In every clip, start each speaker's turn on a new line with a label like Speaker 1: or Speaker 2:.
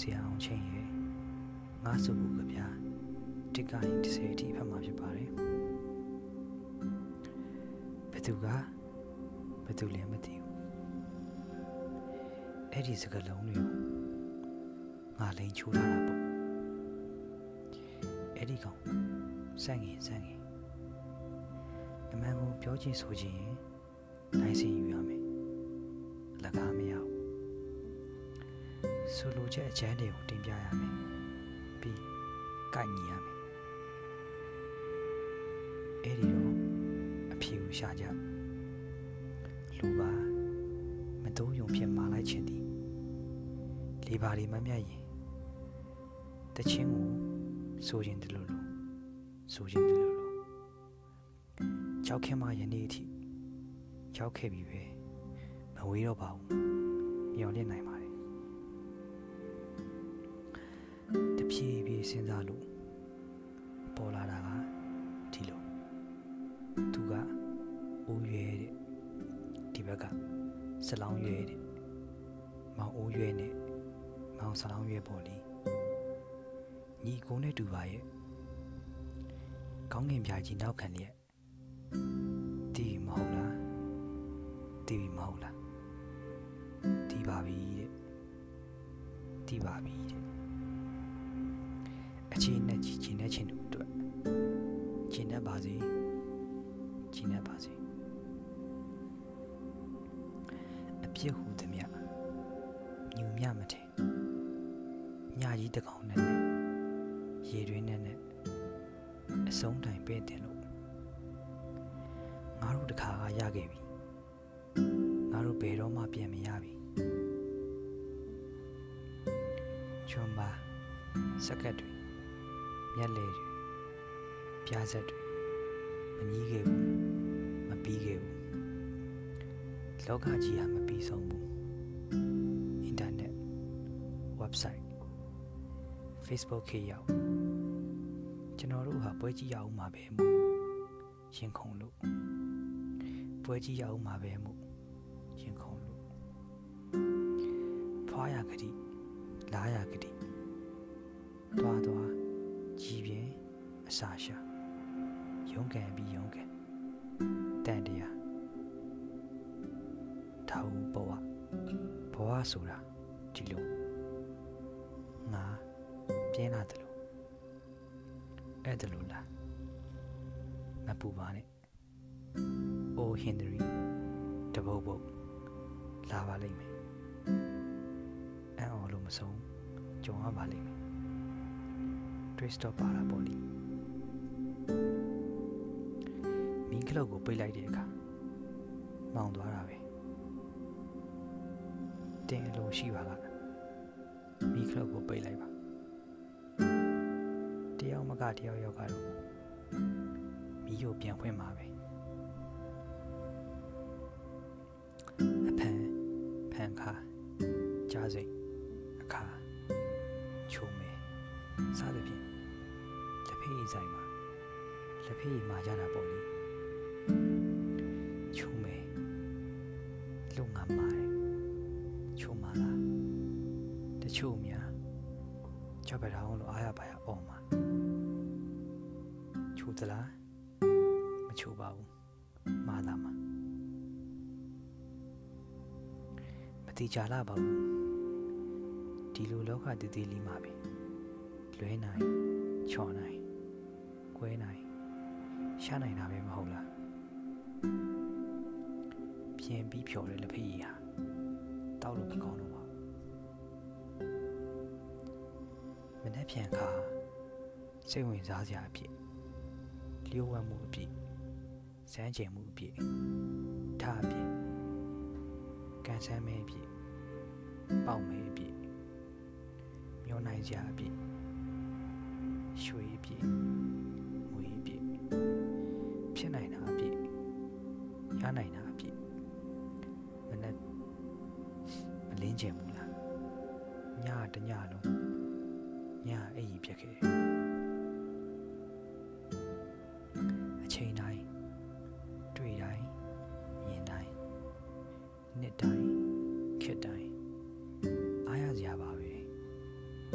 Speaker 1: ဆရာအောင်ချင်းရဲ့ငါစုဘူးကဗျာတစ်ကနေ30အထိဖတ်မှာဖြစ်ပါတယ်ဘသူကဘသူလည်းမသိဘူးအဲ့ဒီစကားလုံးတွေကိုငါလိန်ချိုးလာတာပေါ့အဲ့ဒီကောင်စန့်ငင်စန့်ငင်အမှန်ကိုပြောချင်းဆိုချင်းနိုင်စင်ယူရမယ်လကားမရဘူး ဆိုလိုချက်အချမ်းတွေကိုတင်ပြရမယ်ပြီးကိုက်ညီရမယ်အဲ့ဒီတော့အဖြေကိုရှာကြလူပါမတိုးယုံဖြစ်မာလိုက်ခြင်းသည်လေပါလီမမြတ်ရင်တချင်းကိုဆိုခြင်းတလို့လို့ဆိုခြင်းတလို့လို့ကြောက်ခင်မယနေ့အထိကြောက်ခဲ့ပြီပဲမဝေးတော့ပါဘူးမျော်လင့်နိုင်ပါ စဉ်းစားလို့ပေါ်လာတာကဒီလိုသူကအိုးရွဲတဲ့ဒီဘက်ကစလောင်းရွဲတဲ့မောင်အိုးရွဲနဲ့မောင်စလောင်းရွဲပေါ်လီညီကိုနဲ့တူပါရဲ့ကောင်းကင်ပြာကြီးနောက်ခံလျက်တီးမဟုတ်လားတီးမဟုတ်လားတီးပါပြီတဲ့တီးပါပြီ ချင်းနဲ့ပါစေချင်းနဲ့ပါစေအပြစ်ဟူသည်မြညူမြမတဲ့ညကြီးတကောင်နဲ့နဲ့ရေတွင်းနဲ့နဲ့အဆုံးတိုင်ပဲ့တင်လို့ငါတို့တခါကရခဲ့ပြီငါတို့ဘယ်တော့မှပြန်မရပြီချွန်ပါစကတ်တွေမျက်လေတွေပြားဆက်တွေ မကြီးခဲ့ဘူးမပြီးခဲ့ဘူးလောကကြီးဟာမပြီးဆုံးဘူးအင်တာနက် website Facebook ခေတ်ရောက်ကျွန်တော်တို့ဟာပွဲကြီးရအောင်မှာပဲမို့ရင်ခုန်လို့ပွဲကြီးရအောင်မှာပဲမို့ရင်ခုန်လို့ဖွာရကတိလားရကတိတွားတွားကြည်ပြင်းအစာရှာ ရုံးကန်ပြီးရုံးကန်တန်တရားထာဝဘဝဘဝဆိုတာဒီလိုငါပြင်းလာတယ်လို့အဲ့ဒါလို့လားမပူပါနဲ့အိုဟင်နရီတပုတ်ပုတ်လာပါလိမ့်မယ်အံ့အော်လို့မဆုံးကြုံရပါလိမ့်မယ် twist of ပါတာပေါ့လी မင်းကလောက်ကိုပိတ်လိုက်တဲ့အခါမောင်သွားတာပဲတင်းအလိုရှိပါလားမီးကလောက်ကိုပိတ်လိုက်ပါတယောက်မကတယောက်ယောက်ကတော့မီးကိုပြန်ဖွင့်ပါပဲအဖန်ဖန်ခါကြားစိတ်အခါချုံမဲစသဖြင့်လက်ဖေးဆိုင်မှာလက်ဖေးမှာကြတာပေါ့လေ လုံငါမိုင်ချုံမလားတချို့များကြောက်ပထောင်လို့အားရပါရအော်မှာချိုးသလားမချိုးပါဘူးမာတာမှာမတိကြလာပါဘူးဒီလိုလောကတည်တည်လေးမှာပဲလွဲနိုင်ချော်နိုင်ကွဲနိုင်ရှားနိုင်တာပဲမဟုတ်လား ပြင်းပြီးဖြော်တဲ့လက်ဖက်ရည်ဟာတောက်လို့မကောင်းတော့ပါဘူးမနေ့ပြန်ခါစိတ်ဝင်စားစရာအဖြစ်လျှို့ဝှက်မှုအဖြစ်စမ်းကြင်မှုအဖြစ်ထားအဖြစ်ကန်ဆန်းမဲအဖြစ်ပေါက်မဲအဖြစ်မျောနိုင်စရာအဖြစ်ရွှေအဖြစ်ငွေအဖြစ်ဖြစ်နိုင်တာအဖြစ်ရနိုင်တာ ကျင်ဘူးလားညတညလုံးညအိပ်ကြီးဖြစ်ခဲ့အချိန်တိုင်းတွေ့တိုင်းမြင်တိုင်းနှစ်တိုင်းခက်တိုင်းအားရစရာပါပဲ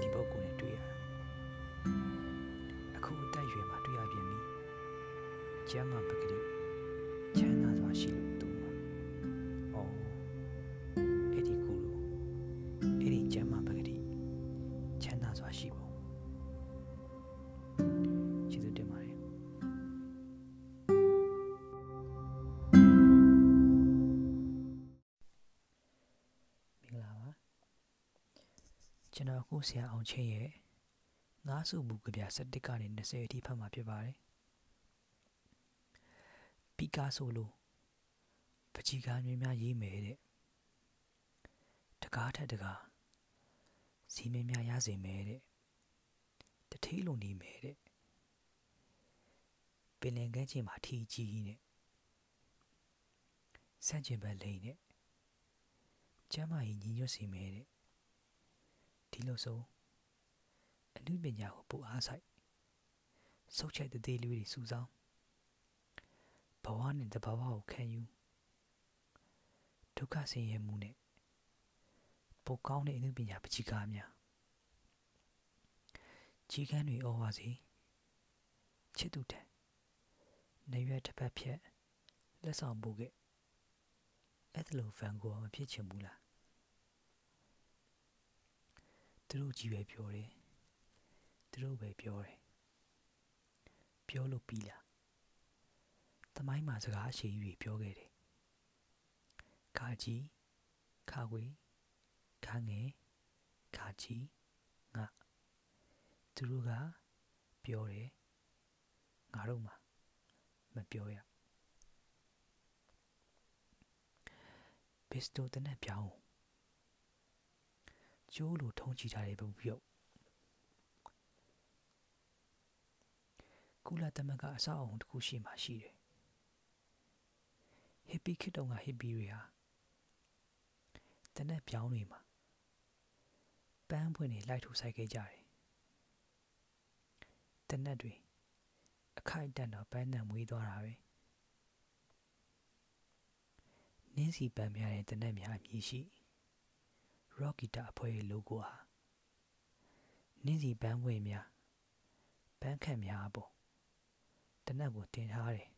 Speaker 1: ဒီပုဂ္ဂိုလ်နဲ့တွေ့ရအခုအသက်အရွယ်မှာတွေ့ရပြန်ပြီကျမ်းမှာပက ကျွန်တော်အခုဆရာအောင်ချင်းရဲ့ငါးစုမူကြပြ7ကနေ20အထိဖတ်မှာဖြစ်ပါတယ်ပီကာဆိုလိုပချီကားများများရေးမယ်တဲ့တကားထက်တကားစီမင်းများရစေမယ်တဲ့တထေးလုံးနေမယ်တဲ့ပင်လင်ကန်းချင်းမှာထီကြီးနဲ့ဆန့်ကျင်ဘက်လိန်နဲ့ကျမ်းမာရေးညီညွတ်စေမယ်တဲ့ ဒီလိုဆိုအနုပညာကိုပိုအားဆိုင်စုပ်ချိတ်တဲ့သေးလေးတွေစူဆောင်းဘဝနဲ့တဘာဝကိုခံယူဒုက္ခဆင်းရဲမှုနဲ့ပိုကောင်းတဲ့အနုပညာပချိကားများကြီးကန်းတွေဩဝါစီချစ်သူတဲ့နေရွက်တစ်ပတ်ဖြတ်လက်ဆောင်ပို့ခဲ့အဲ့ဒါလိုဖန်ကိုမဖြစ်ချင်ဘူးလား သူတို့ကြီးပဲပြောတယ်သူတို့ပဲပြောတယ်ပြောလို့ပြီးလားသမိုင်းမှာစကားအရှိကြီးတွေပြောခဲ့တယ်ခါကြီးခါဝေးခါငယ်ခါကြီးငါသူတို့ကပြောတယ်ငါတို့မှမပြောရပစ္စတိုတနက်ပြောင်း ကျိုးလိုထုံးချထားတဲ့ပုံပြုတ်ကုလသမဂ္ဂအဆောက်အအုံတစ်ခုရှိမှရှိတယ်ဟစ်ပီခေတ်တုန်းကဟစ်ပီတွေဟာတနက်ပြောင်းတွေမှာပန်းပွင့်တွေလိုက်ထူဆိုင်ခဲ့ကြတယ်တနက်တွေအခိုက်အတန့်တော့ပန်းတန်မွေးသွားတာပဲနင်းစီပန်းများတဲ့တနက်များအမည်ရှိ Rockita အဖွဲ့ရဲ့ logo ဟာနင်းစီပန်းပွင့်များပန်းခန့်များအပေါ်တနက်ကိုတင်ထားတယ်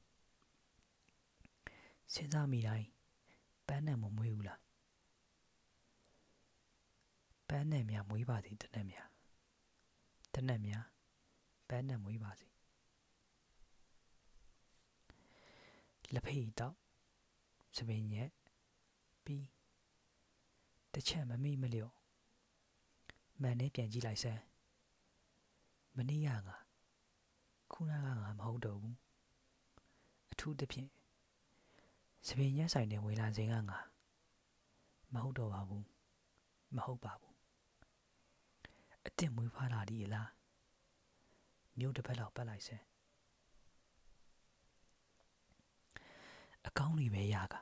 Speaker 1: စဉ်းစားမိတိုင်းပန်းနဲ့မမွေးဘူးလားပန်းနဲ့များမွေးပါစေတနက်များတနက်များပန်းနဲ့မွေးပါစေလက်ဖေးတော့စပင်းညက်ပြီး တစ်ချက်မမိမလျော့မှန်နဲ့ပြန်ကြည့်လိုက်စမ်းမနေ့ကငါခုနကငါမဟုတ်တော့ဘူးအထူးသဖြင့်စပင်ရက်ဆိုင်တဲ့ဝင်လာစဉ်ကငါမဟုတ်တော့ပါဘူးမဟုတ်ပါဘူးအစ်စ်မွေးဖွားလာဒီလားမြို့တစ်ဖက်လောက်ပတ်လိုက်စမ်းအကောင်းတွေပဲရက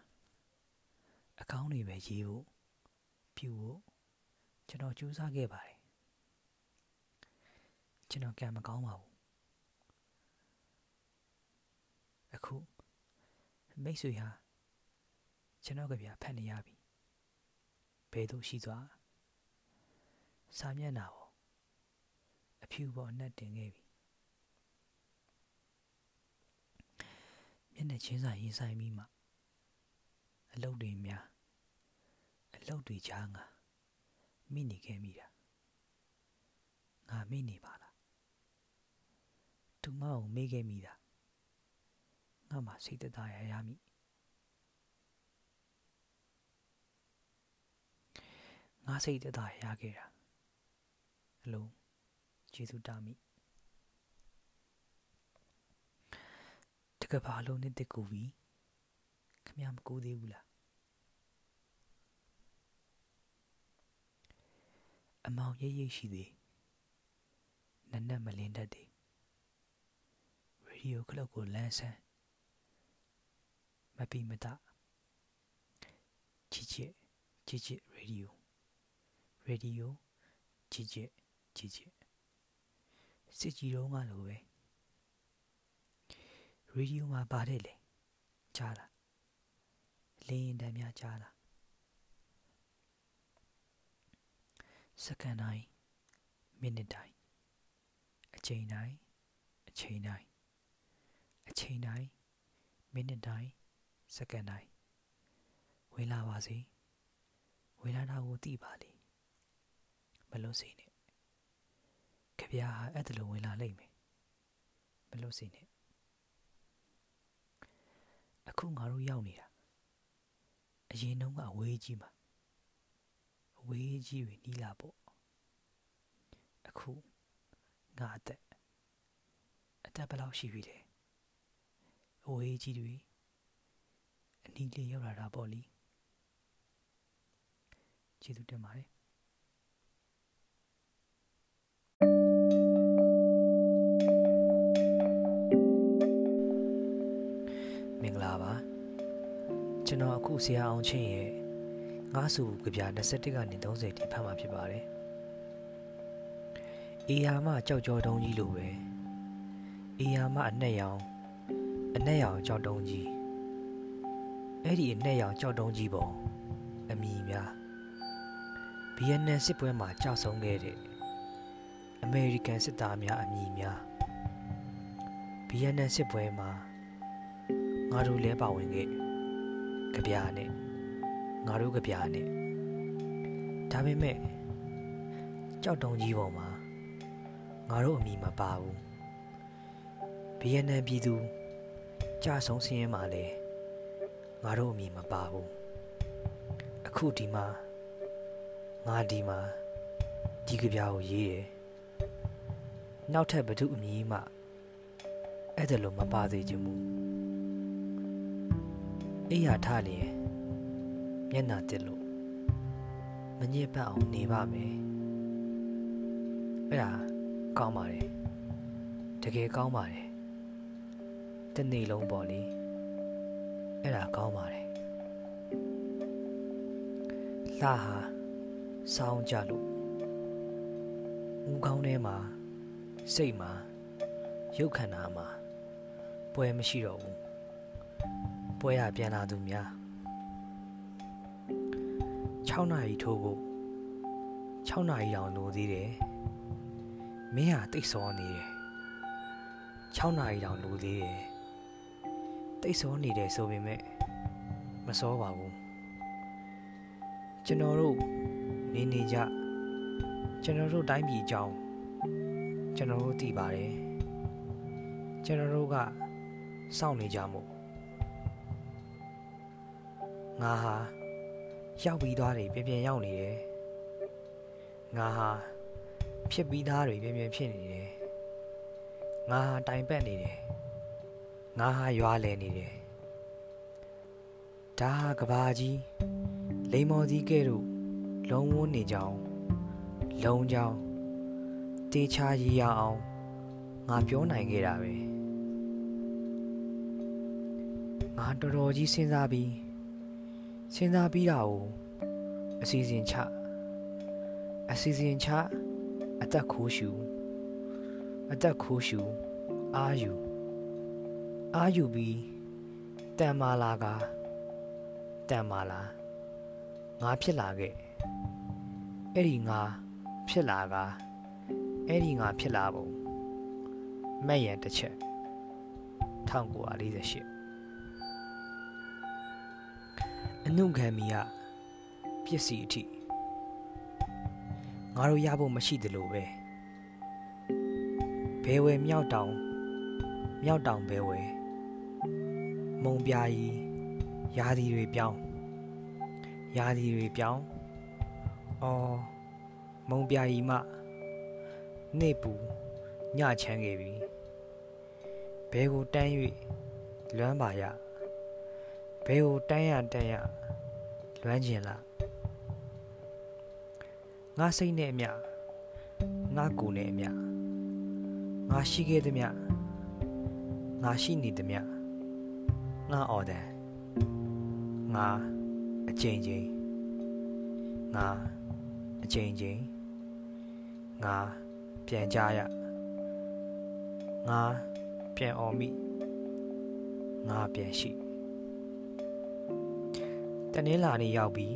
Speaker 1: အကောင်းတွေပဲရေးဖို့ ပြူဖို့ကျွန်တော်ကြိုးစားခဲ့ပါတယ်ကျွန်တော်ကံမကောင်းပါဘူးအခုမိတ်ဆွေဟာကျွန်တော်ကဗျာဖတ်နေရပြီဘယ်သို့ရှိသွားစာမျက်နှာပေါ်အဖြူပေါ်နှက်တင်ခဲ့ပြီမျက်နှာချင်းစာရင်ဆိုင်ပြီးမှအလုတ်တွေများအ လုတ်တွေချားငါမိနေခဲ့မိတာငါမိနေပါလားသူမအောင်မေးခဲ့မိတာငါမှစိတ်သက်သာရရမိငါစိတ်သက်သာရခဲ့တာအလုံးကျေးဇူးတာမိတကဘာလုံးနဲ့တက်ကူပြီးခမမကူသေးဘူးလား အမောင်ရိပ်ရိပ်ရှိသေးနက်နက်မလင်းတတ်သေးရေဒီယိုကလပ်ကိုလမ်းဆန်းမပီမတချစ်ချစ်ချစ်ချစ်ရေဒီယိုရေဒီယိုချစ်ချစ်ချစ်ချစ်စစ်ကြီးတော့ကလိုပဲရေဒီယိုမှာပါတယ်လေကြားလားလင်းရင်တမ်းများကြားလား စက္ကန့်တိုင်းမိနစ်တိုင်းအချိန်တိုင်းအချိန်တိုင်းအချိန်တိုင်းမိနစ်တိုင်းစက္ကန့်တိုင်းဝင်လာပါစေဝင်လာတာကိုသိပါလေမလွတ်စေနဲ့ခဗျာအဲ့ဒါလိုဝင်လာလိမ့်မယ်မလွတ်စေနဲ့အခုငါတို့ရောက်နေတာအရင်တုန်းကအဝေးကြီးမှာအ ဝေးကြီးတွေနီးလာပေါ့အခုငါအသက်အသက်ဘယ်လောက်ရှိပြီလဲအဝေးကြီးတွေအနီးလေးရောက်လာတာပေါ့လीကျေးဇူးတင်ပါတယ်မင်္ဂလာပါကျွန်တော်အခုဆရာအောင်ချင်းရဲ့ ငါးစုကြပြ21ကနေ30တိဖတ်မှာဖြစ်ပါတယ်အေယာမကြောက်ကြောတုံးကြီးလိုပဲအေယာမအနှက်ရောင်အနှက်ရောင်ကြောက်တုံးကြီးအဲ့ဒီအနှက်ရောင်ကြောက်တုံးကြီးပေါ်အမိများဗီယက်နမ်စစ်ပွဲမှာကြောက်ဆုံးခဲ့တဲ့အမေရိကန်စစ်သားများအမိများဗီယက်နမ်စစ်ပွဲမှာငါတို့လဲပါဝင်ခဲ့ကြပြနဲ့ ငါတို့ကြပြနဲ့ဒါပေမဲ့ကြောက်တုံးကြီးပေါ်မှာငါတို့အမိမပါဘူးဗီယက်နမ်ပြည်သူကြာဆုံးစင်းရဲမှာလဲငါတို့အမိမပါဘူးအခုဒီမှာငါဒီမှာဒီကြပြာကိုရေးတယ်နောက်ထပ်ဘသူအမည်မှအဲ့ဒါလိုမပါသေးချင်ဘူးအိယာထလျင် မျက်နာတက်လို့မညစ်ပတ်အောင်နေပါမယ်အဲ့ဒါကောင်းပါတယ်တကယ်ကောင်းပါတယ်တနေ့လုံးပေါ့လေအဲ့ဒါကောင်းပါတယ်လှဟာစောင်းကြလို့ဦးကောင်းထဲမှာစိတ်မှာရုပ်ခန္ဓာမှာပွဲမရှိတော့ဘူးပွဲရပြန်လာသူများ 6နာရီထိုးဖို့6နာရီတောင်လိုသေးတယ်မင်းဟာတိတ်ဆောနေတယ်6နာရီတောင်လိုသေးတယ်တိတ်ဆောနေတယ်ဆိုပေမဲ့မစောပါဘူးကျွန်တော်တို့နေနေကြကျွန်တော်တို့တိုင်းပြည်အကြောင်းကျွန်တော်တို့သိပါတယ်ကျွန်တော်တို့ကစောင့်နေကြမို့ငါဟာ ရောက်ပြီးသားတွေပြပြရောက်နေတယ်ငါဟာဖြစ်ပြီးသားတွေပြပြဖြစ်နေတယ်ငါဟာတိုင်ပတ်နေတယ်ငါဟာရွာလဲနေတယ်ဒါဟာကဘာကြီးလိမ္မော်စည်းကဲ့သို့လုံးဝနေကြောင်းလုံးကြောင်းတေချာရည်ရအောင်ငါပြောနိုင်ခဲ့တာပဲငါတော်တော်ကြီးစဉ်းစားပြီး စဉ်းစားပြီးတာကိုအစီအစဉ်ချအစီအစဉ်ချအသက်ခိုးရှူအသက်ခိုးရှူအာယူအာယူပြီးတန်မာလာကတန်မာလာငါဖြစ်လာခဲ့အဲ့ဒီငါဖြစ်လာကအဲ့ဒီငါဖြစ်လာပုံမဲ့ရန်တစ်ချက်1948 အနုခံမီကပစ္စည်းအထိငါတို့ရဖို့မရှိသလိုပဲဘဲဝဲမြောက်တောင်မြောက်တောင်ဘဲဝဲမုံပြာကြီးရာသီတွေပြောင်းရာသီတွေပြောင်းအော်မုံပြာကြီးမှနေပူညချမ်းခဲ့ပြီဘဲကိုတန်း၍လွမ်းပါရဘဲကိုတန်းရတန်းရ လွမ်းကျင်လားငါစိတ်နဲ့အမျှငါကိုယ်နဲ့အမျှငါရှိခဲ့သည်မျှငါရှိနေသည်မျှငါအော်တယ်ငါအချိန်ချင်းငါအချိန်ချင်းငါပြန်ကြရငါပြန်អော်မိငါပြန်ရှိ တနင်္လာနေ့ရောက်ပြီ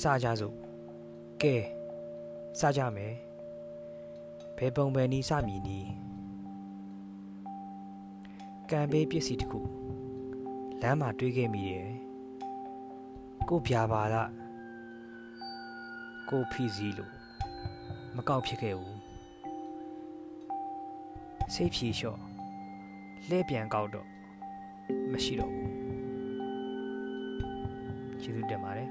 Speaker 1: စကြစို့ကဲစကြမယ်ဘယ်ပုံပဲနီးစမည်နီးကံပေးပစ္စည်းတစ်ခုလမ်းမှာတွေးခဲ့မိတယ်ကိုပြာပါလားကိုဖီစီလို့မကောက်ဖြစ်ခဲ့ဘူးစိတ်ဖြေလျှော့လှဲပြန်ကောက်တော့မရှိတော့ဘူး ကျေးဇူးတင်ပါတယ်